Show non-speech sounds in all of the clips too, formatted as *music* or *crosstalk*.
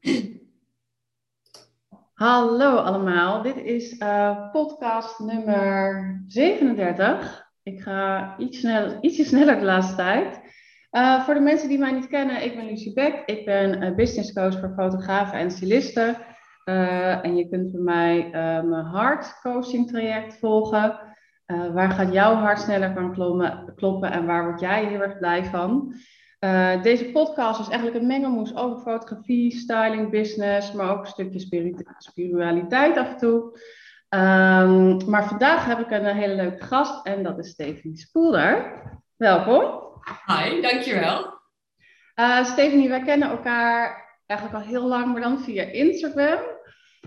*clears throat* Hallo allemaal, dit is uh, podcast nummer 37. Ik ga iets sneller, ietsje sneller de laatste tijd. Uh, voor de mensen die mij niet kennen, ik ben Lucie Beck. Ik ben uh, business coach voor fotografen en stylisten. en je kunt bij mij mijn hart coaching traject volgen. waar gaat jouw hart sneller van kloppen en waar word jij heel erg blij van? Uh, deze podcast is eigenlijk een mengelmoes over fotografie, styling, business, maar ook een stukje spiritualiteit af en toe. Um, maar vandaag heb ik een hele leuke gast en dat is Stephanie Spoelder. Welkom. Hi, dankjewel. Uh, Stephanie, wij kennen elkaar eigenlijk al heel lang, maar dan via Instagram.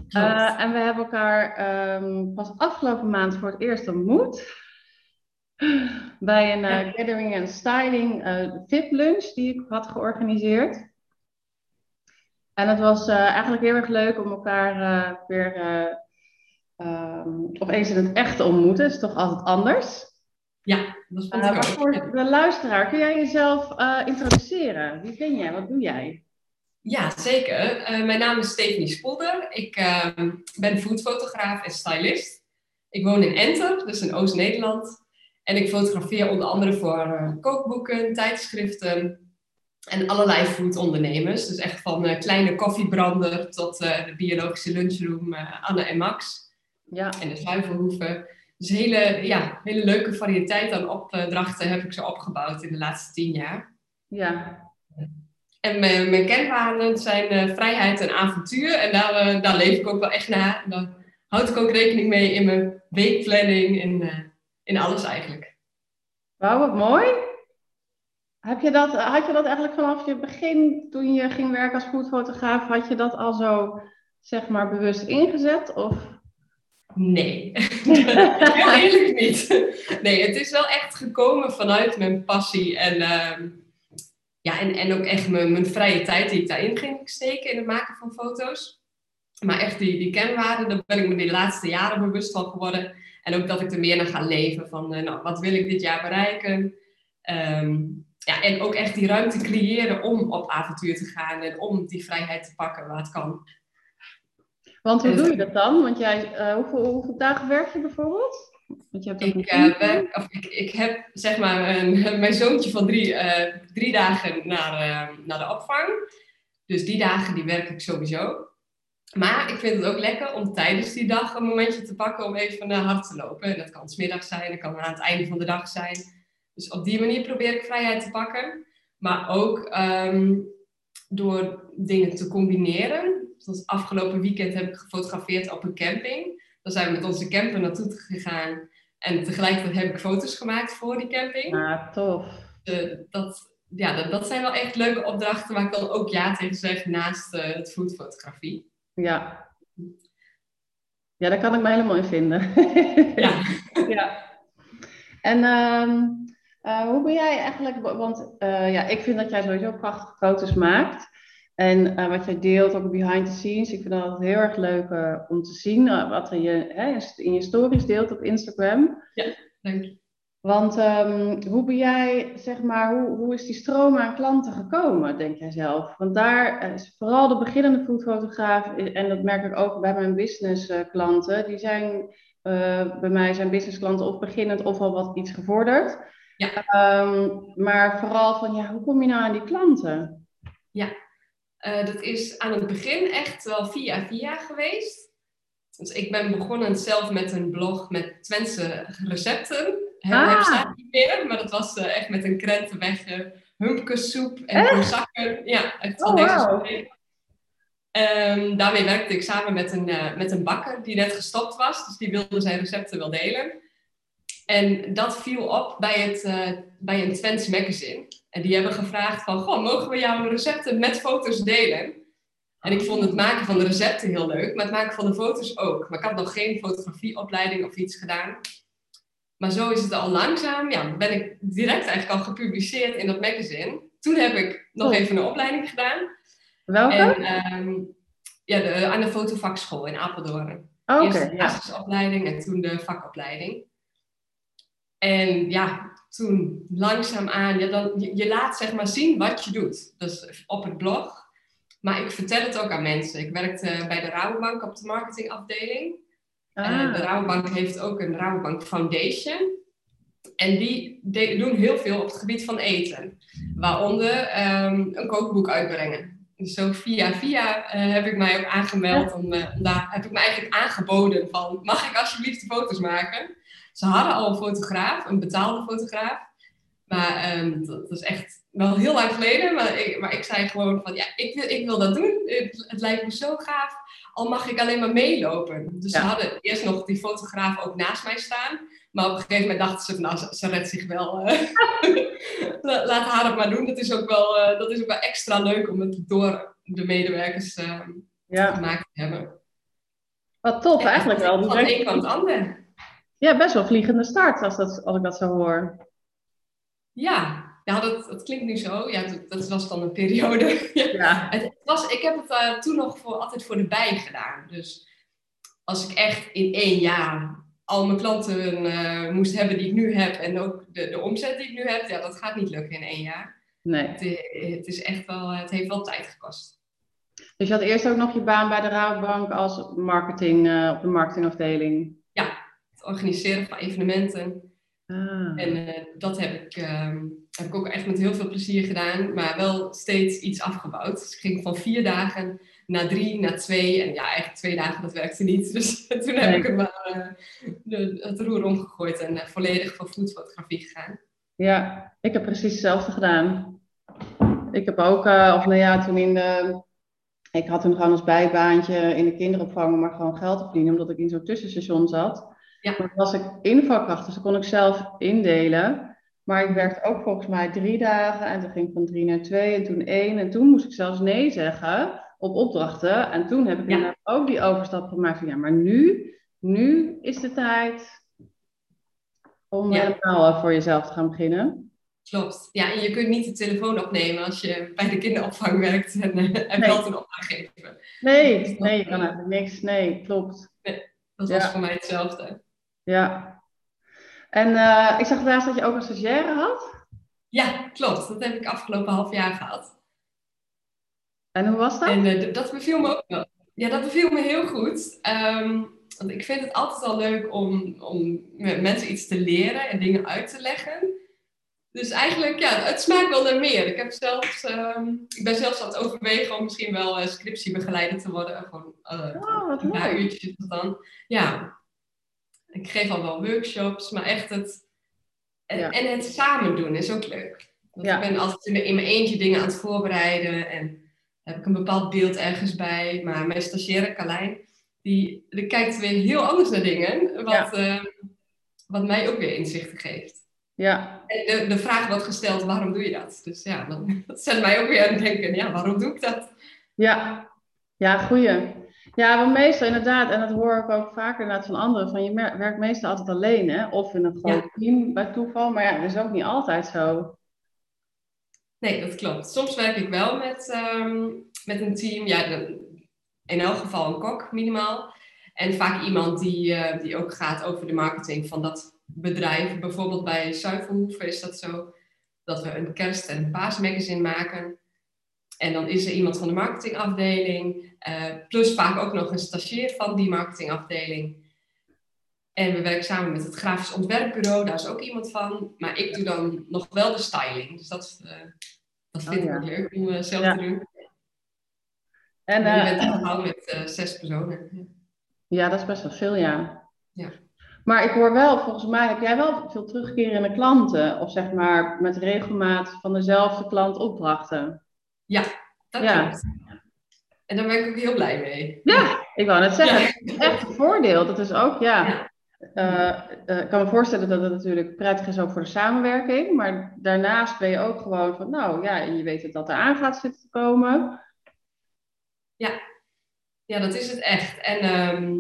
Uh, en we hebben elkaar um, pas afgelopen maand voor het eerst ontmoet bij een uh, gathering en styling uh, VIP lunch die ik had georganiseerd. En het was uh, eigenlijk heel erg leuk om elkaar weer um, opeens in het echt te ontmoeten. Het is toch altijd anders. Ja, dat vond ik ook. Voor de luisteraar, kun jij jezelf introduceren? Wie ben jij? Wat doe jij? Ja, zeker. mijn naam is Stephanie Spolder. Ik ehm, ben foodfotograaf en stylist. Ik woon in Enter, dus in Oost-Nederland. En ik fotografeer onder andere voor uh, kookboeken, tijdschriften en allerlei foodondernemers. Dus echt van uh, kleine koffiebrander tot uh, de biologische lunchroom Anne en Max. Ja. En de zuivelhoeven. Dus hele, ja, hele leuke variëteit aan opdrachten heb ik zo opgebouwd in de laatste tien jaar. Ja. En mijn, mijn kernwaarden zijn vrijheid en avontuur. En daar, daar leef ik ook wel echt naar. daar houd ik ook rekening mee in mijn weekplanning en in alles eigenlijk. Wauw, wat mooi. Heb je dat, had je dat eigenlijk vanaf je begin, toen je ging werken als foodfotograaf, had je dat al zo, zeg maar, bewust ingezet? Of? Nee, *laughs* heel eerlijk niet. Nee, het is wel echt gekomen vanuit mijn passie en, uh, ja, en, en ook echt mijn, mijn vrije tijd die ik daarin ging steken in het maken van foto's. Maar echt die, die kenwaarden, daar ben ik me de laatste jaren bewust van geworden. En ook dat ik er meer naar ga leven van, uh, nou, wat wil ik dit jaar bereiken? Um, ja, en ook echt die ruimte creëren om op avontuur te gaan en om die vrijheid te pakken waar het kan. Want hoe doe je dat dan? Want jij, uh, hoeveel, hoeveel, dagen werk je bijvoorbeeld? Want je hebt ik, uh, werk, of ik, ik, heb zeg maar een, *laughs* mijn zoontje van drie, drie dagen naar, naar de opvang. Dus die dagen die werk ik sowieso. Maar ik vind het ook lekker om tijdens die dag een momentje te pakken om even naar hard te lopen. En dat kan smiddag zijn, dat kan aan het einde van de dag zijn. Dus op die manier probeer ik vrijheid te pakken. Maar ook um, door dingen te combineren. Zoals afgelopen weekend heb ik gefotografeerd op een camping. Dan zijn we met onze camper naartoe gegaan. En tegelijkertijd heb ik foto's gemaakt voor die camping. Ah, tof. De, dat, ja, dat, dat, zijn wel echt leuke opdrachten waar ik dan ook ja tegen zeg naast uh, het foodfotografie. Ja. Ja, daar kan ik me helemaal in vinden. Ja. *laughs* ja. En uh, uh, hoe ben jij eigenlijk, want uh, ja, ik vind dat jij sowieso prachtige foto's maakt. En uh, wat jij deelt, ook behind the scenes, ik vind dat heel erg leuk om te zien. wat je, hè, in je stories deelt op Instagram. Ja, dank je. Want um, hoe ben jij, zeg maar, hoe, hoe is die stroom aan klanten gekomen, denk jij zelf? Want daar is vooral de beginnende foodfotograaf, en dat merk ik ook bij mijn businessklanten, die zijn uh, bij mij zijn businessklanten of beginnend of al wat iets gevorderd. Ja. Um, maar vooral van, ja, hoe kom je nou aan die klanten? Ja, uh, dat is aan het begin echt wel via via geweest. Dus ik ben begonnen zelf met een blog met Twentse recepten ah. heb staat niet meer, maar dat was uh, echt met een krentenweg uh, humpkesoep en zakken. Ja, echt van oh, deze wow. Um, daarmee werkte ik samen met een, uh, met een bakker die net gestopt was. Dus die wilde zijn recepten wel delen. En dat viel op bij, het, uh, bij een Twents magazine. En die hebben gevraagd van, goh, mogen we jouw recepten met foto's delen? En ik vond het maken van de recepten heel leuk, maar het maken van de foto's ook. Maar ik had nog geen fotografieopleiding of iets gedaan. Maar zo is het al langzaam, ja, ben ik direct eigenlijk al gepubliceerd in dat magazine. Toen heb ik nog oh. even een opleiding gedaan. Welke? En, um, ja, de, aan de fotovakschool in Apeldoorn. Oh, Eerst de basisopleiding en toen de vakopleiding. En ja, toen langzaamaan, ja, dan, je, je, laat zeg maar zien wat je doet. Dus op het blog Maar ik vertel het ook aan mensen. Ik werkte bij de Rabobank op de marketingafdeling. Ah. Uh, de Rabobank heeft ook een Rabobank Foundation. En die doen heel veel op het gebied van eten. Waaronder um, een kookboek uitbrengen. Dus zo via via uh, heb ik mij ook aangemeld. Om, uh, daar heb ik me eigenlijk aangeboden van... mag ik alsjeblieft de foto's maken? Ze hadden al een fotograaf, een betaalde fotograaf. Maar um, dat, dat is echt wel heel lang geleden. Maar ik, maar ik zei gewoon van... ja, ik wil, ik wil dat doen. Het, het lijkt me zo gaaf. Al mag ik alleen maar meelopen. Dus ja. ze hadden eerst nog die fotograaf ook naast mij staan... Maar op een gegeven moment dachten ze nou, ze, redt zich wel. *laughs* Uh, laat haar het maar doen. Dat is ook wel, uh, dat is ook wel extra leuk om het door de medewerkers uh, ja. gemaakt te hebben. Wat en eigenlijk wel. Van het een kwam het ander. Ja, best wel vliegende start als, dat, als ik dat zo hoor. Ja, ja dat, dat klinkt nu zo. Ja, dat, dat was dan een periode. *laughs* ja. het was, ik heb het toen nog voor, altijd voor de bij gedaan. Dus als ik echt in één jaar al mijn klanten uh, moest hebben die ik nu heb en ook de, de omzet die ik nu heb, ja, dat gaat niet lukken in één jaar. Nee. Het, het, is echt wel, het heeft wel tijd gekost. Dus je had eerst ook nog je baan bij de Rabobank als marketing uh, op de marketingafdeling? Ja, het organiseren van evenementen. Ah. En uh, dat heb ik, heb ik ook echt met heel veel plezier gedaan, maar wel steeds iets afgebouwd. Dus ik ging van vier dagen na drie, na twee. En ja, eigenlijk twee dagen, dat werkte niet. *laughs* Dus toen heb ik het maar uh, de, het roer omgegooid en uh, volledig van foodfotografie gegaan. Ja, ik heb precies hetzelfde gedaan. Ik heb ook, uh, of nou ja, toen in de... Ik had toen gewoon als bijbaantje in de kinderopvang maar gewoon geld te verdienen, omdat ik in zo'n tussenstation zat. Ja. Maar was ik invalkracht, dus dat kon ik zelf indelen. Maar ik werkte ook volgens mij drie dagen en toen ging ik van drie naar twee en toen één. En toen moest ik zelfs nee zeggen op opdrachten. En toen heb ik Ja. inderdaad ook die overstap gemaakt van ja, maar nu, nu is de tijd om Ja. helemaal eh, voor jezelf te gaan beginnen. Klopt. Ja, en je kunt niet de telefoon opnemen als je bij de kinderopvang werkt en, eh, en Nee. geld een opdracht geven. Nee, nee, je kan niks. Nee, klopt. Dat Ja. was voor mij hetzelfde. Ja. En eh, ik zag laatst dat je ook een stagiaire had. Ja, klopt. Dat heb ik afgelopen half jaar gehad. En hoe was dat? En eh, dat beviel me ook wel. Ja, dat beviel me heel goed. Ehm, want ik vind het altijd al leuk om, om met mensen iets te leren en dingen uit te leggen. Dus eigenlijk, ja, het smaakt wel naar meer. Ik, heb zelfs, ehm, ik ben zelfs aan het overwegen om misschien wel eh, scriptiebegeleider te worden. Gewoon eh, Oh, wat een paar uurtjes dan. Ja, ik geef al wel workshops, maar echt het... En, Ja. en het samen doen is ook leuk. Want Ja. ik ben altijd in mijn- in mijn eentje dingen aan het voorbereiden en heb ik een bepaald beeld ergens bij. Maar mijn stagiaire Carlijn, die, die kijkt weer heel anders naar dingen, wat, eh, wat mij ook weer inzichten geeft. Ja, En de, de vraag wordt gesteld, waarom doe je dat? Dus ja, dan, *laughs* dat zet mij ook weer aan het denken, ja, waarom doe ik dat? ja. Ja, goeie. Ja, want meestal inderdaad, en dat hoor ik ook vaker inderdaad van anderen, van je werkt meestal altijd alleen, hè? Of in een groot team bij toeval, maar ja, dat is ook niet altijd zo. Nee, dat klopt. Soms werk ik wel met, ehm, met een team. Ja, in elk geval een kok minimaal. En vaak iemand die, eh, die ook gaat over de marketing van dat bedrijf. Bijvoorbeeld bij Zuivelhoeven is dat zo. Dat we een kerst- en paasmagazine maken. En dan is er iemand van de marketingafdeling. eh, plus vaak ook nog een stagiair van die marketingafdeling. En we werken samen met het grafisch ontwerpbureau. Daar is ook iemand van. Maar ik doe dan nog wel de styling. Dus dat, eh, dat vind Oh, ik ja. ook leuk om eh, zelf Ja. te doen. En je bent al met zes personen. ja, dat is best wel veel, ja. Ja. Maar ik hoor wel, volgens mij heb jij wel veel terugkerende klanten, of zeg maar met regelmaat van dezelfde klant opdrachten. Dat Ja. klopt. En daar ben ik ook heel blij mee. Ja, ik wou net zeggen, Ja. echt een voordeel. Dat is ook, ja. Ja. eh, eh, ik kan me voorstellen dat het natuurlijk prettig is ook voor de samenwerking. Maar daarnaast ben je ook gewoon van, nou ja, je weet dat dat eraan gaat zitten te komen. Ja, dat is het echt. En, ehm,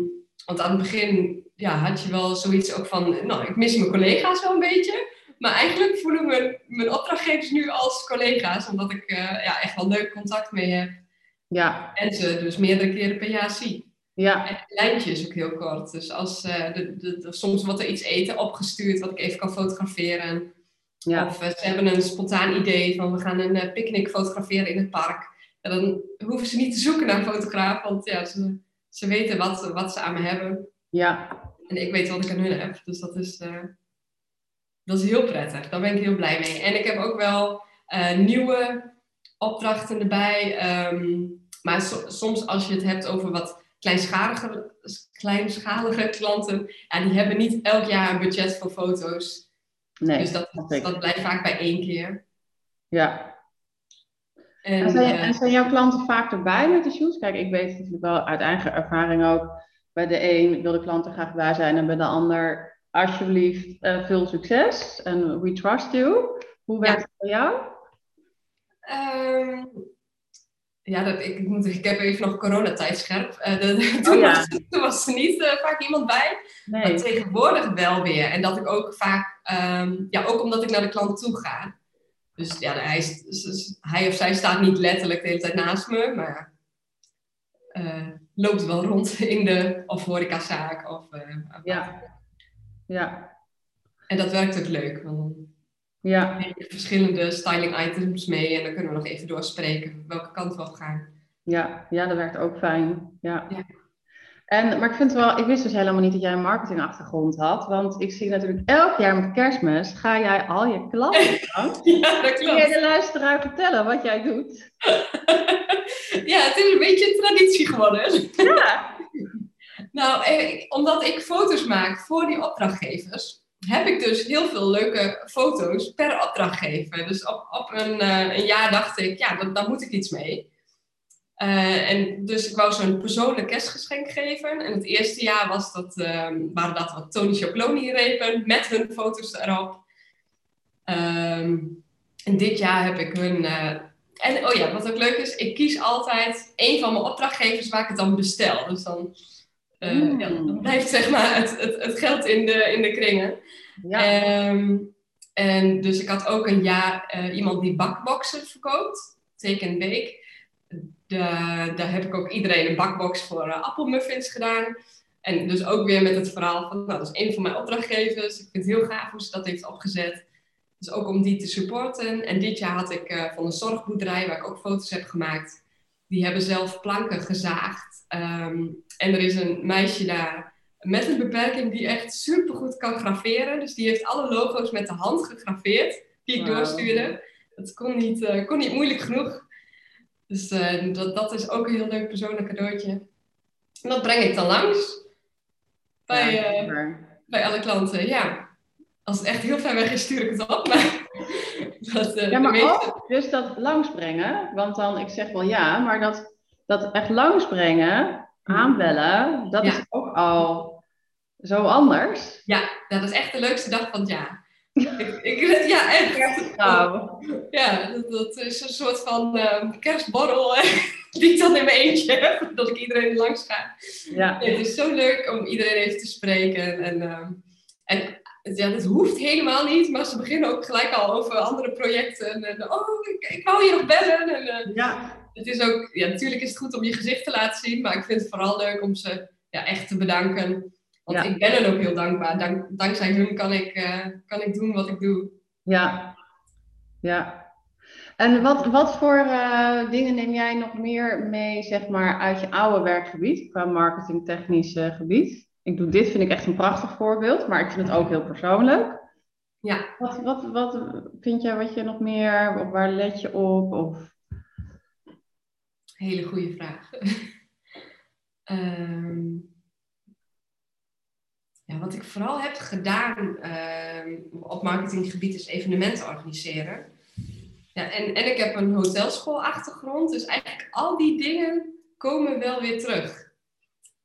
want aan het begin ja, had je wel zoiets ook van, nou, ik mis mijn collega's wel een beetje. Maar eigenlijk voelen mijn, mijn opdrachtgevers nu als collega's, omdat ik eh, ja, echt wel leuk contact mee heb. Ja, En ze dus meerdere keren per jaar zie. ja, En het lijntje is ook heel kort. Dus als eh, de, de, de- soms wordt er iets eten opgestuurd wat ik even kan fotograferen. ja. Of eh, ze hebben een spontaan idee van we gaan een picknick fotograferen in het park. dan hoeven ze niet te zoeken naar een fotograaf, want ja, ze, ze weten wat, wat ze aan me hebben. Ja. En ik weet wat ik aan hun heb. Dus dat is, dat is heel prettig. Daar ben ik heel blij mee. En ik heb ook wel uh, nieuwe opdrachten erbij. Um, maar so, soms als je het hebt over wat kleinschalige, kleinschalige klanten, ja, die hebben niet elk jaar een budget voor foto's. Nee, dus dat, dat blijft vaak bij één keer. Ja. En, en, zijn, uh, en, zijn, jouw klanten vaak erbij met de shoots? Kijk, ik weet natuurlijk wel uit eigen ervaring ook. Bij de een wil de klant er graag bij zijn en bij de ander alsjeblieft uh, veel succes en we trust you. Hoe werkt het bij jou? Um, ja, dat, ik, moet, ik heb even nog coronatijd scherp. Uh, de, *laughs* toen, oh, ja. was, toen, was, er niet uh, vaak iemand bij. Nee. Maar tegenwoordig wel weer. En dat ik ook vaak, um, ja, ook omdat ik naar de klant toe ga. Dus ja, hij, is, hij of zij staat niet letterlijk de hele tijd naast me, maar loopt wel rond in de of horecazaak. Of, ja. Ja. En dat werkt ook leuk. Want ja. verschillende styling items mee en dan kunnen we nog even doorspreken welke kant we op gaan. Ja, ja dat werkt ook fijn. Ja. ja. En, maar ik vind wel, ik wist dus helemaal niet dat jij een marketingachtergrond had. Want ik zie natuurlijk elk jaar met kerstmis ga jij al je klanten *laughs* ja, dat klopt. Kun je de luisteraar vertellen wat jij doet? *laughs* ja, het is een beetje een traditie geworden. Ja. *laughs* nou, eh, omdat ik foto's maak voor die opdrachtgevers heb ik dus heel veel leuke foto's per opdrachtgever. Dus op, op een, uh, een jaar dacht ik, ja, daar moet ik iets mee. Uh, en dus ik wou zo'n persoonlijk kerstgeschenk geven. En het eerste jaar was dat, uh, waren dat wat Tony Choploni repen met hun foto's erop. Um, en dit jaar heb ik hun... En oh ja, wat ook leuk is, ik kies altijd een van mijn opdrachtgevers waar ik het dan bestel. Dus dan uh, ja, dan blijft zeg maar het, het, het, geld in de, in de kringen. Ja. Um, en dus ik had ook een jaar uh, iemand die bakboxen verkoopt, teken week. De, daar heb ik ook iedereen een bakbox voor uh, appelmuffins gedaan. En dus ook weer met het verhaal van, nou, dat is een van mijn opdrachtgevers. Ik vind het heel gaaf hoe ze dat heeft opgezet. Dus ook om die te supporten. En dit jaar had ik uh, van een zorgboerderij, waar ik ook foto's heb gemaakt, die hebben zelf planken gezaagd. Um, en er is een meisje daar met een beperking die echt supergoed kan graveren. Dus die heeft alle logo's met de hand gegraveerd, die ik doorstuurde. Dat kon niet, uh, kon niet moeilijk genoeg. Dus uh, dat, dat is ook een heel leuk persoonlijk cadeautje. En dat breng ik dan langs. Bij, ja, uh, bij alle klanten, ja. Als het echt heel ver weg is, stuur ik het op. *laughs* Maar dat, ja, maar meeste... ook dus dat langsbrengen. Want dan, ik zeg wel ja, maar dat, dat echt langsbrengen aanbellen, dat is ook al zo anders. Ja, dat is echt de leukste dag van het jaar. ik, ik, *laughs* ja, echt. Ja, dat, dat, is een soort van uh, kerstborrel *laughs* die ik dan in mijn eentje heb, *laughs* dat ik iedereen langs ga. Ja. het is zo leuk om iedereen even te spreken. En, uh, en ja, dat hoeft helemaal niet, maar ze beginnen ook gelijk al over andere projecten. En, oh, ik, ik wou je nog bellen. En, uh, ja het is ook, ja, natuurlijk is het goed om je gezicht te laten zien, maar ik vind het vooral leuk om ze ja, echt te bedanken. Want ik ben hen ook heel dankbaar. Dank, dankzij hun kan ik, uh, kan ik doen wat ik doe. Ja, ja. En wat, wat voor uh, dingen neem jij nog meer mee, zeg maar, uit je oude werkgebied, qua marketingtechnisch uh, gebied? Ik doe dit, vind ik echt een prachtig voorbeeld, maar ik vind het ook heel persoonlijk. Ja. Wat, wat, wat vind jij wat je nog meer, of waar let je op? Of... Hele goede vraag. um, *laughs* ja, wat ik vooral heb gedaan um, op marketinggebied is evenementen organiseren. Ja, en, en ik heb een hotelschoolachtergrond, dus eigenlijk al die dingen komen wel weer terug.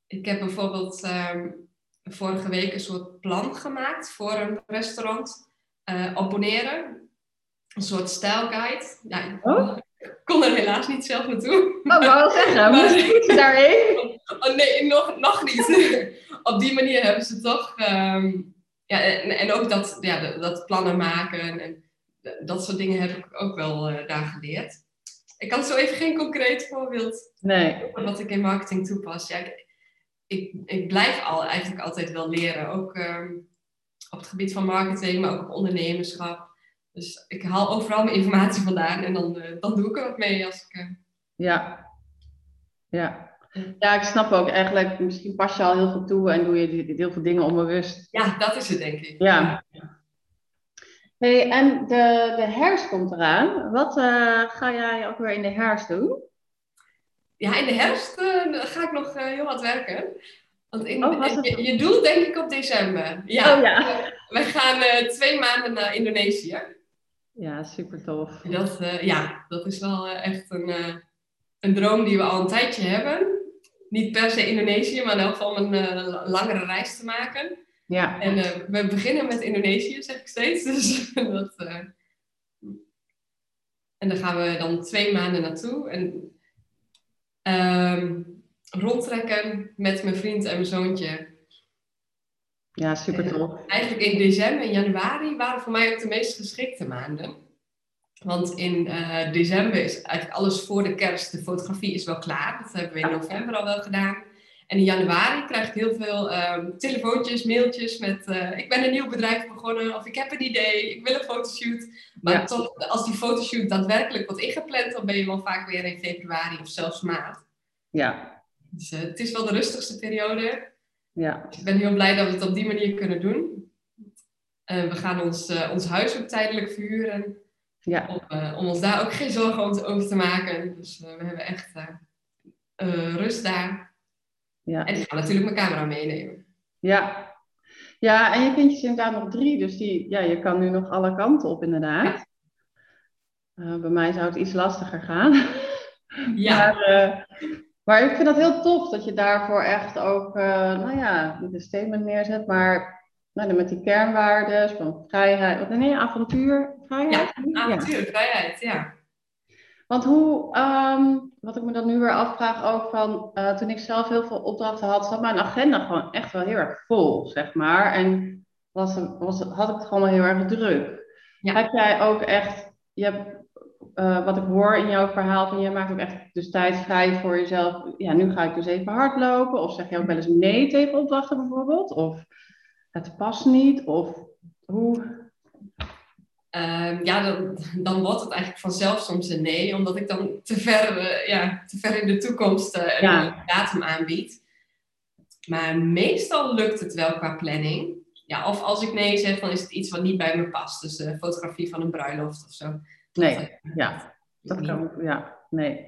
Ik heb bijvoorbeeld um, vorige week een soort plan gemaakt voor een restaurant uh, abonneren. Een soort stijlguide. Ja, oh? kon er helaas niet zelf naartoe. Oh, wou zeggen, *laughs* maar, daarheen? *laughs* Oh, nee, nog, nog niet. *laughs* Op die manier hebben ze toch... Um, ja, en, en, ook dat, ja, dat plannen maken en dat soort dingen heb ik ook wel uh, daar geleerd. Ik kan zo even geen concreet voorbeeld nee. wat ik in marketing toepas. Ja, ik, ik, ik blijf al, eigenlijk altijd wel leren. Ook um, op het gebied van marketing, maar ook op ondernemerschap. Dus ik haal overal mijn informatie vandaan en dan, uh, dan doe ik er wat mee als ik, uh, Ja. Ja. Ja, ik snap ook eigenlijk, misschien pas je al heel veel toe en doe je heel veel dingen onbewust. Ja, dat is het denk ik. Ja. Hey, en de, de herfst komt eraan. Wat uh, ga jij ook weer in de herfst doen? Ja, in de herfst uh, ga ik nog uh, heel wat werken. Want in, oh, je, je doelt denk ik op december. Ja. Oh, ja. We gaan twee maanden naar Indonesië. Ja, super tof. Dat, ja, dat is wel echt een, een droom die we al een tijdje hebben niet per se Indonesië, maar in elk geval een uh, langere reis te maken. Ja. En uh, we beginnen met Indonesië, zeg ik steeds. *laughs* Dus dat, uh, en daar gaan we dan twee maanden naartoe. En um, rondtrekken met mijn vriend en mijn zoontje. Ja, super tof. eigenlijk in december en januari waren voor mij ook de meest geschikte maanden. Want in uh, december is eigenlijk alles voor de kerst. De fotografie is wel klaar. Dat hebben we in november al wel gedaan. En in januari krijg ik heel veel um, telefoontjes, mailtjes met... Uh, ik ben een nieuw bedrijf begonnen of ik heb een idee, ik wil een fotoshoot. Maar ja. tot, als die fotoshoot daadwerkelijk wordt ingepland, dan ben je wel vaak weer in februari of zelfs maart. Ja. Dus uh, het is wel de rustigste periode. Ja. Dus ik ben heel blij dat we het op die manier kunnen doen. we gaan ons, ons huis ook tijdelijk verhuren. Ja. Om, om, ons daar ook geen zorgen over te maken. Dus we hebben echt rust daar. Ja. En ik ga natuurlijk mijn camera meenemen. Ja. Ja, en je kindjes zijn inderdaad nog drie, dus die, ja, je kan nu nog alle kanten op inderdaad. Ja. bij mij zou het iets lastiger gaan. Ja. *laughs* maar, maar ik vind dat heel tof dat je daarvoor echt ook, nou ja, niet een statement neerzet, maar nou, met die kernwaarden van vrijheid, wat nee, avontuur, vrijheid? Ja, avontuur, ja. vrijheid, ja. Want hoe, um, wat ik me dan nu weer afvraag ook van, uh, toen ik zelf heel veel opdrachten had, zat mijn agenda gewoon echt wel heel erg vol, zeg maar. En was, was, had ik het gewoon wel heel erg druk. Ja. Heb jij ook echt, je hebt, uh, wat ik hoor in jouw verhaal, van je maakt ook echt dus tijd vrij voor jezelf. Ja, nu ga ik dus even hardlopen. Of zeg je ook wel eens nee tegen opdrachten bijvoorbeeld? Of het past niet? Of hoe? Uh, ja, dan, dan wordt het eigenlijk vanzelf soms een nee, omdat ik dan te ver, uh, ja, te ver in de toekomst uh, een ja. datum aanbied. Maar meestal lukt het wel qua planning. Ja, of als ik nee zeg, dan is het iets wat niet bij me past. Dus fotografie van een bruiloft of zo. Nee, dat, ja. Dat kan, ja, nee.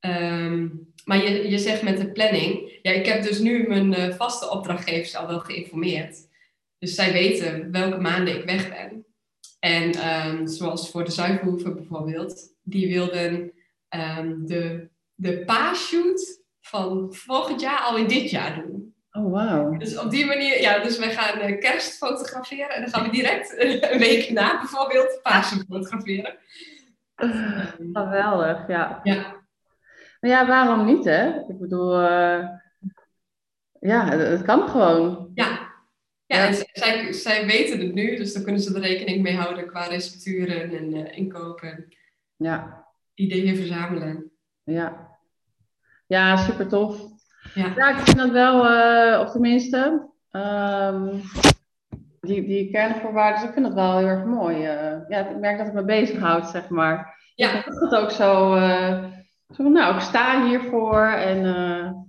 Um, maar je, je zegt met de planning. Ja, ik heb dus nu mijn uh, vaste opdrachtgevers al wel geïnformeerd. Dus zij weten welke maanden ik weg ben. En um, zoals voor de Zuiverhoeven bijvoorbeeld, die wilden um, de, de van volgend jaar al in dit jaar doen. Oh. Dus op die manier, ja, dus wij gaan uh, kerst fotograferen en dan gaan we direct een week na bijvoorbeeld paasshoot fotograferen. Geweldig, ja. Ja. Maar ja, waarom niet, hè? Ik bedoel, uh, ja, het, kan gewoon. Ja, ja, en zij, zij weten het nu, dus dan kunnen ze er rekening mee houden qua recepturen en uh, inkopen. Ja. Ideeën verzamelen. Ja. Ja, super tof. Ja, ja ik vind dat wel, uh, of tenminste, um, die, die kernvoorwaarden, ik vind dat wel heel erg mooi. Uh, ja, ik merk dat ik me bezighoud, zeg maar. Ja. Ik vind het ook zo, uh, zo nou, ik sta hiervoor en...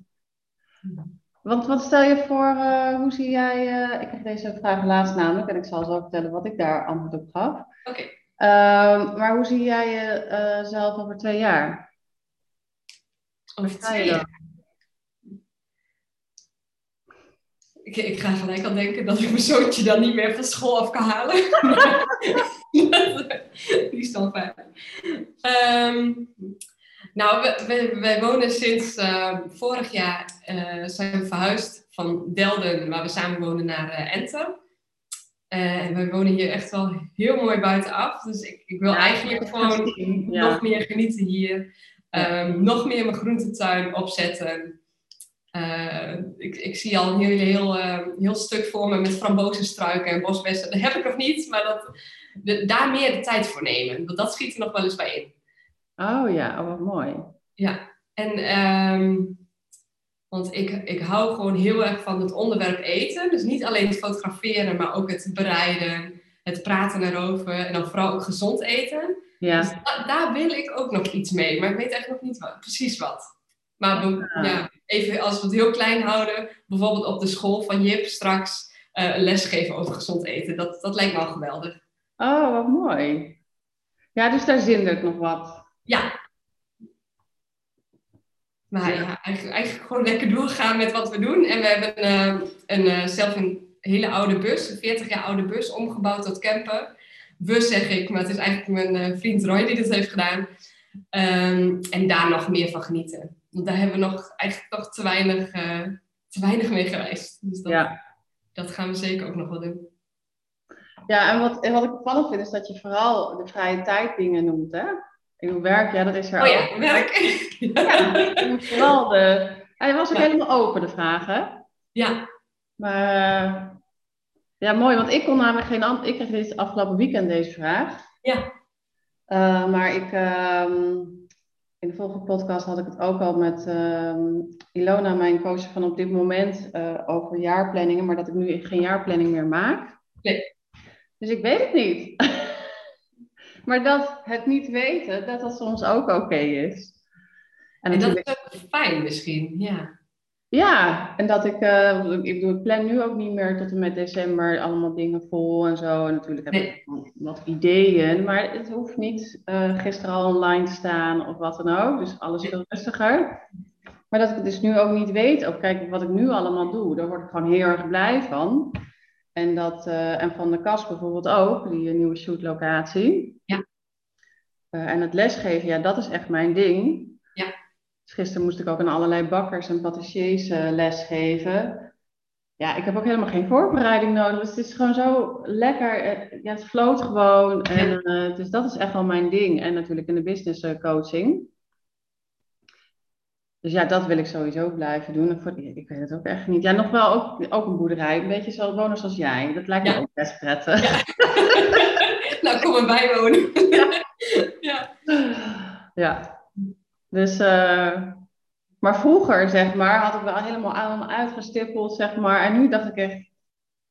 Want wat stel je voor, hoe zie jij, ik kreeg deze vraag laatst namelijk en ik zal zo vertellen wat ik daar antwoord op gaf. Oké. Okay. Uh, maar hoe zie jij jezelf over twee jaar? Over twee jaar? Ik, ik, ga gelijk al denken dat ik mijn zoontje dan niet meer van school af kan halen. *laughs* Die is dan fijn. Um, nou, we, we, wij wonen sinds uh, vorig jaar uh, zijn we verhuisd van Delden, waar we samen wonen, naar uh, Ente. en we wonen hier echt wel heel mooi buitenaf. Dus ik, ik wil ja, eigenlijk gewoon ja. nog meer genieten hier. Um, nog meer mijn groentetuin opzetten. Ik, ik zie al een heel, heel, heel stuk voor me met frambozenstruiken en bosbessen. Dat heb ik nog niet, maar dat, de, daar meer de tijd voor nemen. Want dat schiet er nog wel eens bij in. Oh ja, oh, wat mooi. Ja, en um, want ik, ik hou gewoon heel erg van het onderwerp eten. Dus niet alleen het fotograferen, maar ook het bereiden, het praten erover en dan vooral ook gezond eten. Ja. Dus daar wil ik ook nog iets mee, maar ik weet eigenlijk nog niet wat, precies wat. Maar ja. even als we het heel klein houden, bijvoorbeeld op de school van Jip straks uh, les geven over gezond eten. Dat, dat lijkt me al geweldig. Oh, wat mooi. Ja, dus daar zindert nog wat. Ja. Maar ja, eigenlijk, eigenlijk, gewoon lekker doorgaan met wat we doen. En we hebben uh, een, uh, zelf een hele oude bus, een 40 jaar oude bus, omgebouwd tot camper. Bus zeg ik, maar het is eigenlijk mijn vriend Roy die dit heeft gedaan. Um, en daar nog meer van genieten. Want daar hebben we nog eigenlijk toch te weinig, te weinig mee gereisd. Dus dat, ja. dat gaan we zeker ook nog wel doen. Ja, en wat, en wat ik opvallend vind is dat je vooral de vrije tijd dingen noemt, hè? Ik doe werk, ja, dat is er oh, ook. ja, werk. ja, vooral de... Hij was ook helemaal open, de vragen. Ja. Maar... Ja, mooi, want ik kon namelijk geen antwoord... Ik kreeg dit afgelopen weekend deze vraag. Ja. Uh, maar ik... Uh, in de vorige podcast had ik het ook al met uh, Ilona, mijn coach van op dit moment, uh, over jaarplanningen. Maar dat ik nu geen jaarplanning meer maak. Nee. Dus ik weet het niet. *laughs* maar dat het niet weten, dat dat soms ook oké is. En, en dat is ook fijn misschien, ja. Ja, en dat ik, uh, ik bedoel, ik plan nu ook niet meer tot en met december allemaal dingen vol en zo. En natuurlijk heb ik wat ideeën, maar het hoeft niet uh, gisteren al online te staan of wat dan ook. Dus alles veel rustiger. Maar dat ik het dus nu ook niet weet, of kijk wat ik nu allemaal doe, daar word ik gewoon heel erg blij van. En, dat, uh, en van de kast bijvoorbeeld ook, die nieuwe shootlocatie. Ja. En het lesgeven, ja, dat is echt mijn ding. Ja. Dus gisteren moest ik ook aan allerlei bakkers en patissiers uh, lesgeven. Ja, ik heb ook helemaal geen voorbereiding nodig. Dus het is gewoon zo lekker. Ja, het floot gewoon. En, dus dat is echt wel mijn ding. En natuurlijk in de business coaching. Dus ja, dat wil ik sowieso blijven doen. Ik weet het ook echt niet. Ja, nog wel ook, ook een boerderij. Een beetje zo wonen zoals jij. Dat lijkt me ook best prettig. Ja. *laughs* nou, kom erbij wonen. ja. ja. Dus, uh, maar vroeger, zeg maar, had ik wel helemaal allemaal uitgestippeld, zeg maar. En nu dacht ik echt,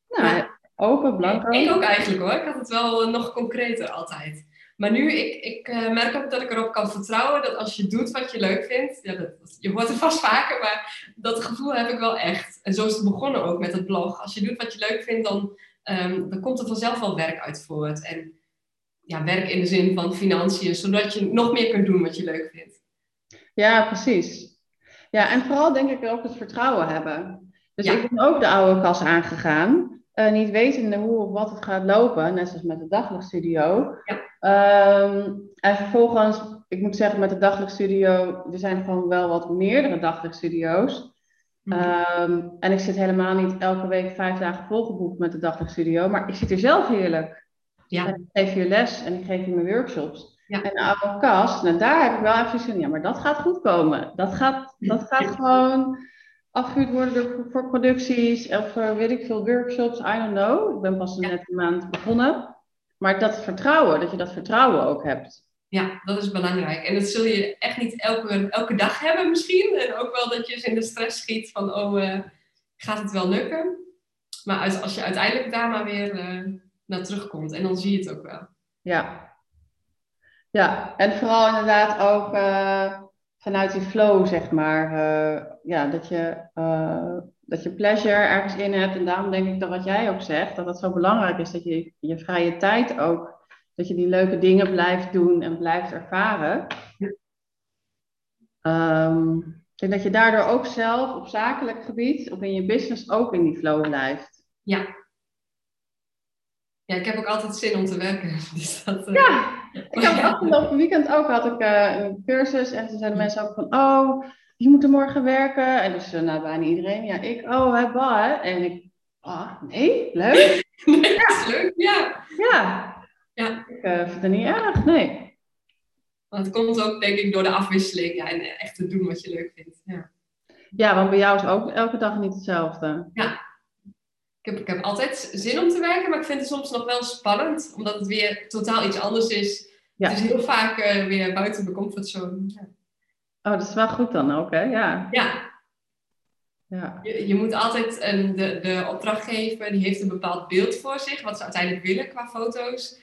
nou, open, blanco. Ik ook eigenlijk hoor. Ik had het wel nog concreter altijd. Maar nu, ik, ik uh, merk ook dat ik erop kan vertrouwen dat als je doet wat je leuk vindt, ja, dat, je hoort het vast vaker, maar dat gevoel heb ik wel echt. En zo is het begonnen ook met het blog. Als je doet wat je leuk vindt, dan, um, dan komt er vanzelf wel werk uit voort. En ja, werk in de zin van financiën, zodat je nog meer kunt doen wat je leuk vindt. Ja, precies. Ja, en vooral denk ik ook het vertrouwen hebben. Dus ik ben ook de oude kas aangegaan. Uh, niet wetende hoe of wat het gaat lopen, net zoals met de daglichtstudio. Ja. Um, en vervolgens, ik moet zeggen, met de daglichtstudio, er zijn gewoon wel wat meerdere daglichtstudio's. Um, en ik zit helemaal niet elke week vijf dagen volgeboekt met de daglichtstudio, maar ik zit er zelf heerlijk. Ja. En ik geef je les en ik geef je mijn workshops. Ja. En de oude kast, nou, daar heb ik wel even zin in. Ja, maar dat gaat goed komen. Dat gaat, dat gaat gewoon afgehuurd worden voor producties of uh, weet ik veel workshops, I don't know. Ik ben pas ja. net een maand begonnen. Maar dat vertrouwen, dat je dat vertrouwen ook hebt. Ja, dat is belangrijk. En dat zul je echt niet elke, elke dag hebben misschien. En ook wel dat je eens in de stress schiet van, oh, uh, gaat het wel lukken? Maar als je uiteindelijk daar maar weer uh, naar terugkomt. En dan zie je het ook wel. Ja. Ja, en vooral inderdaad ook vanuit die flow, zeg maar. Uh, ja, dat je, uh, dat je pleasure ergens in hebt. En daarom denk ik dat wat jij ook zegt, dat het zo belangrijk is dat je je vrije tijd ook, dat je die leuke dingen blijft doen en blijft ervaren. Um, ik denk dat je daardoor ook zelf op zakelijk gebied, of in je business, ook in die flow blijft. Ja. Ja, ik heb ook altijd zin om te werken. *laughs* Dus dat. Ja, ik had afgelopen weekend ook had ik, uh, een cursus en toen zeiden mensen ook van, oh, je moet er morgen werken. En dus uh, nou, bijna iedereen, ja, ik, oh, hè, bah, En ik, ah, nee, leuk. *laughs* nee, ja. leuk, ja. Ja, ja. ik uh, vind het niet erg, nee. Want het komt ook, denk ik, door de afwisseling ja, en echt te doen wat je leuk vindt. Ja. ja, want bij jou is ook elke dag niet hetzelfde. Ja, heb, ik heb altijd zin om te werken, maar ik vind het soms nog wel spannend, omdat het weer totaal iets anders is. Ja. Het is heel vaak uh, weer buiten mijn comfortzone. Ja. Oh, dat is wel goed dan ook, hè? Ja. Ja. ja. Je, je moet altijd een, de, de opdrachtgever, die heeft een bepaald beeld voor zich, wat ze uiteindelijk willen qua foto's.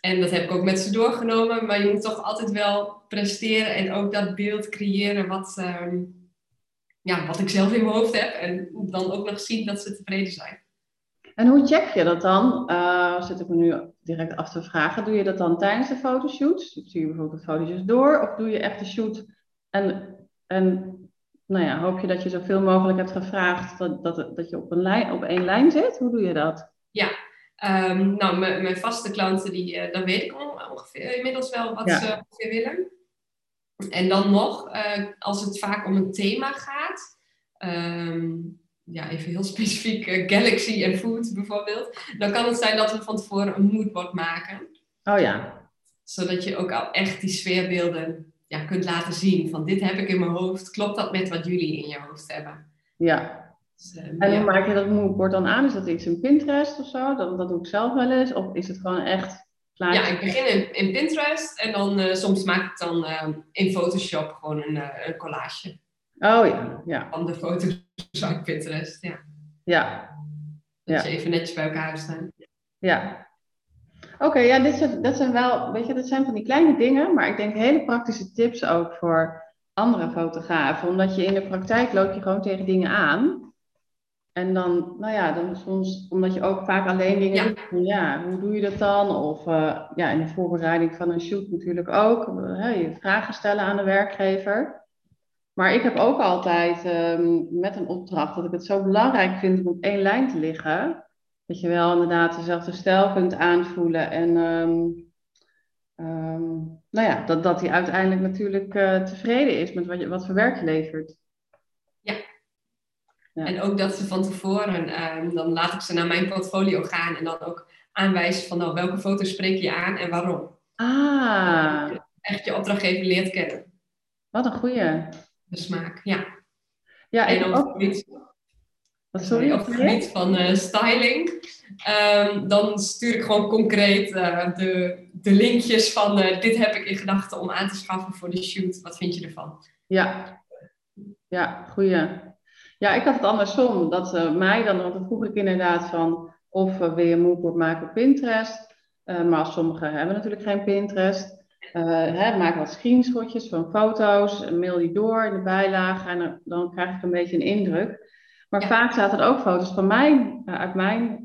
En dat heb ik ook met ze doorgenomen, maar je moet toch altijd wel presteren en ook dat beeld creëren wat, ehm, ja, wat ik zelf in mijn hoofd heb. En dan ook nog zien dat ze tevreden zijn. En hoe check je dat dan? Uh, zit ik me nu direct af te vragen. Doe je dat dan tijdens de fotoshoot? Zie je bijvoorbeeld de foto's door? Of doe je echt de shoot en, en nou ja, hoop je dat je zoveel mogelijk hebt gevraagd dat, dat, dat je op, een lijn, op één lijn zit? Hoe doe je dat? Ja, um, nou, mijn vaste klanten, die, uh, dan weet ik ongeveer inmiddels wel wat ze ongeveer willen. En dan nog, uh, als het vaak om een thema gaat, um, ja, even heel *laughs* specifiek uh, Galaxy en Food bijvoorbeeld, dan kan het zijn dat we van tevoren een moodboard maken. Oh ja. Zodat je ook al echt die sfeerbeelden ja, kunt laten zien. Van dit heb ik in mijn hoofd. Klopt dat met wat jullie in je hoofd hebben? Ja. Dus, uh, en hoe maak je dat moodboard dan aan? Is dat iets in Pinterest of zo? Dat, dat doe ik zelf wel eens. Of is het gewoon echt ja, ik begin in, in Pinterest en dan uh, soms maak ik dan uh, in Photoshop gewoon een, uh, een collage. Oh ja, ja. Van de foto's uit Pinterest, ja. Ja. Dat ja. even netjes bij elkaar staan. Ja. Oké, ja, dit zijn, dat zijn wel, weet je, dat zijn van die kleine dingen, maar ik denk hele praktische tips ook voor andere fotografen. Omdat je in de praktijk loop je gewoon tegen dingen aan. En dan, nou ja, dan soms, omdat je ook vaak alleen dingen ja. doet, ja, hoe doe je dat dan? Of uh, ja, in de voorbereiding van een shoot natuurlijk ook. Uh, je vragen stellen aan de werkgever. Maar ik heb ook altijd um, met een opdracht dat ik het zo belangrijk vind om op één lijn te liggen. Dat je wel inderdaad dezelfde stijl kunt aanvoelen. En um, um, nou ja, dat, dat hij uiteindelijk natuurlijk uh, tevreden is met wat, je, wat voor werk je levert. Ja, en ook dat ze van tevoren, dan laat ik ze naar mijn portfolio gaan en dan ook aanwijzen van nou, welke foto's spreek je aan en waarom. Ah. Echt je opdrachtgever leert kennen. Wat een goeie. De smaak, ja. Ja, en op het gebied, sorry, op het gebied van uh, styling, um, dan stuur ik gewoon concreet uh, de, de linkjes van uh, dit heb ik in gedachten om aan te schaffen voor de shoot. Wat vind je ervan? Ja, ja goeie. Ja, ik had het andersom. Dat mij dan, want dan vroeg ik inderdaad van of wil je een moodboard maken op Pinterest. Maar sommigen hebben natuurlijk geen Pinterest. Hè, maak wat screenshotjes van foto's, mail die door in de bijlage en dan, dan krijg ik een beetje een indruk. Maar ja. vaak zaten er ook foto's van mij, uit mijn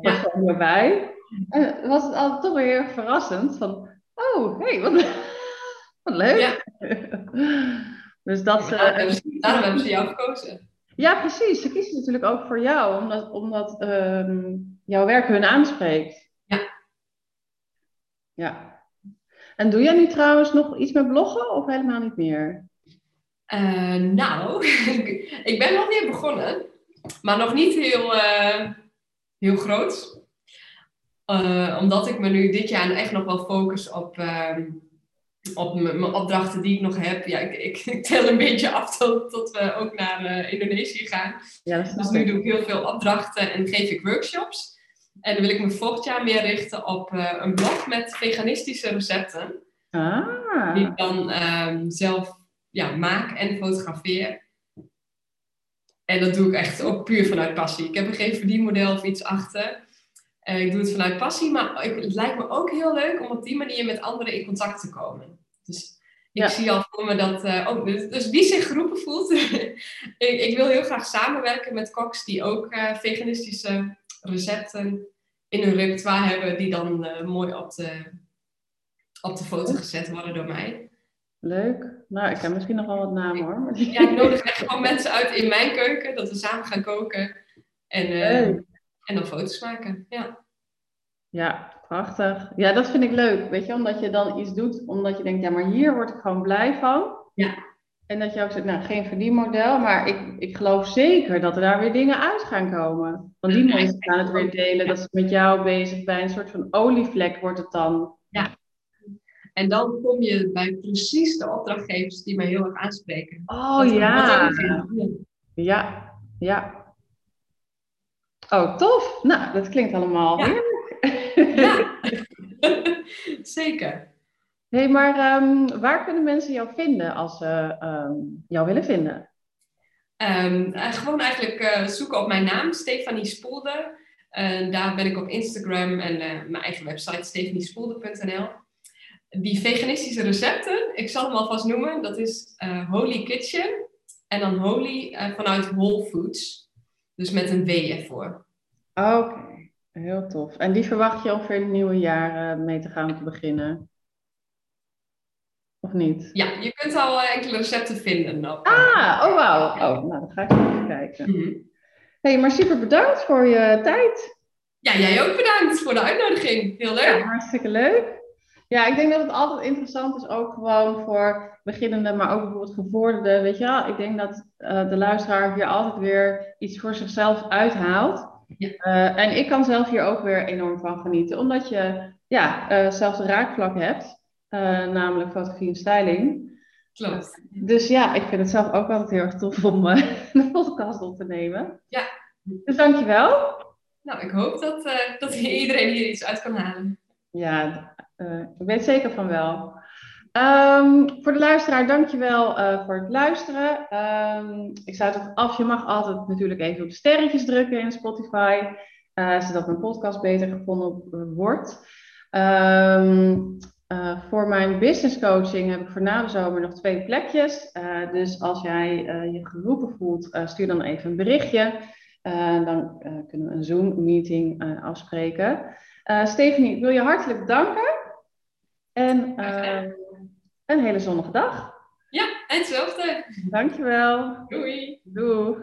portfolio ja. bij. En was het altijd toch weer verrassend van, oh, hey, wat, *laughs* wat leuk. Ja. *laughs* dus dat... Daarom hebben ze jou gekozen. Ja, precies. Ze kiezen natuurlijk ook voor jou, omdat, omdat um, jouw werk hun aanspreekt. Ja. Ja. En doe jij nu trouwens nog iets met bloggen of helemaal niet meer? Uh, nou, *laughs* ik ben nog niet begonnen, maar nog niet heel, uh, heel groot. Uh, omdat ik me nu dit jaar echt nog wel focus op ehm, op mijn opdrachten die ik nog heb. Ja, ik, ik, *laughs* ik tel een beetje af tot, tot we ook naar Indonesië gaan. Ja, dus nu doe ik heel veel opdrachten en geef ik workshops. En dan wil ik me volgend jaar meer richten op uh, een blog met veganistische recepten. Ah. Die ik dan um, zelf ja, maak en fotografeer. En dat doe ik echt ook puur vanuit passie. Ik heb er geen verdienmodel of iets achter. Uh, ik doe het vanuit passie, maar het lijkt me ook heel leuk om op die manier met anderen in contact te komen. Dus ik ja. zie al voor me dat, uh, oh, dus, dus, wie zich geroepen voelt, *laughs* ik, ik, wil heel graag samenwerken met koks die ook uh, veganistische recepten in hun repertoire hebben, die dan mooi op de, op de foto gezet worden door mij. Leuk. Nou, ik heb misschien nog wel wat namen hoor. Ja, ik *laughs* nodig echt gewoon mensen uit in mijn keuken, dat we samen gaan koken. En, en dan foto's maken, ja. Ja, prachtig. Ja, dat vind ik leuk. Weet je, omdat je dan iets doet, omdat je denkt, ja, maar hier word ik gewoon blij van. Ja. En dat je ook zegt, nou, geen verdienmodel, maar ik, ik geloof zeker dat er daar weer dingen uit gaan komen. Want die mensen gaan het weer delen, dat ze met jou bezig zijn. Een soort van olievlek wordt het dan. Ja. En dan kom je bij precies de opdrachtgevers die mij heel erg aanspreken. Oh ja. Ja, ja. Oh, tof. Nou, dat klinkt allemaal ja. heerlijk. Ja, *laughs* *laughs* zeker. Hey, maar um, waar kunnen mensen jou vinden als ze um, jou willen vinden? Um, gewoon eigenlijk uh, zoeken op mijn naam, Stefanie Spoelde. En daar ben ik op Instagram en mijn eigen website stefaniespoelde.nl. Die veganistische recepten, ik zal hem alvast noemen, dat is Holy Kitchen. En dan Holy vanuit Whole Foods. Dus met een W ervoor. Oké, heel tof. En die verwacht je ongeveer het nieuwe jaar mee te gaan te beginnen? Of niet? Ja, je kunt al eh, enkele recepten vinden. ah, oh wauw. Oh, nou, dan ga ik even kijken. Mm hey, maar super bedankt voor je tijd. Ja, jij ook bedankt voor de uitnodiging. Heel leuk. Ja, hartstikke leuk. Ja, ik denk dat het altijd interessant is, ook gewoon voor beginnende, maar ook bijvoorbeeld gevorderde. Weet je wel, ik denk dat uh, de luisteraar hier altijd weer iets voor zichzelf uithaalt. Ja. Uh, en ik kan zelf hier ook weer enorm van genieten, omdat je ja, uh, zelfs een raakvlak hebt. Eh, namelijk fotografie en styling. Klopt. Dus ja, ik vind het zelf ook altijd heel erg tof om *laughs* uh, een podcast op te nemen. Ja. Dus dankjewel. Nou, ik hoop dat, uh, dat iedereen hier iets uit kan halen. Ja, ik weet zeker van wel. Um, voor de luisteraar, dankjewel voor het luisteren. Um, ik sluit het af. Je mag altijd natuurlijk even op de sterretjes drukken in Spotify, zodat mijn podcast beter gevonden wordt. Um, uh, voor mijn business coaching heb ik voor na de zomer nog twee plekjes. Uh, dus als jij uh, je geroepen voelt, stuur dan even een berichtje. dan kunnen we een Zoom-meeting afspreken. Stephanie, ik wil je hartelijk danken. En een hele zonnige dag. Ja, en hetzelfde. Dankjewel. Doei. Doei.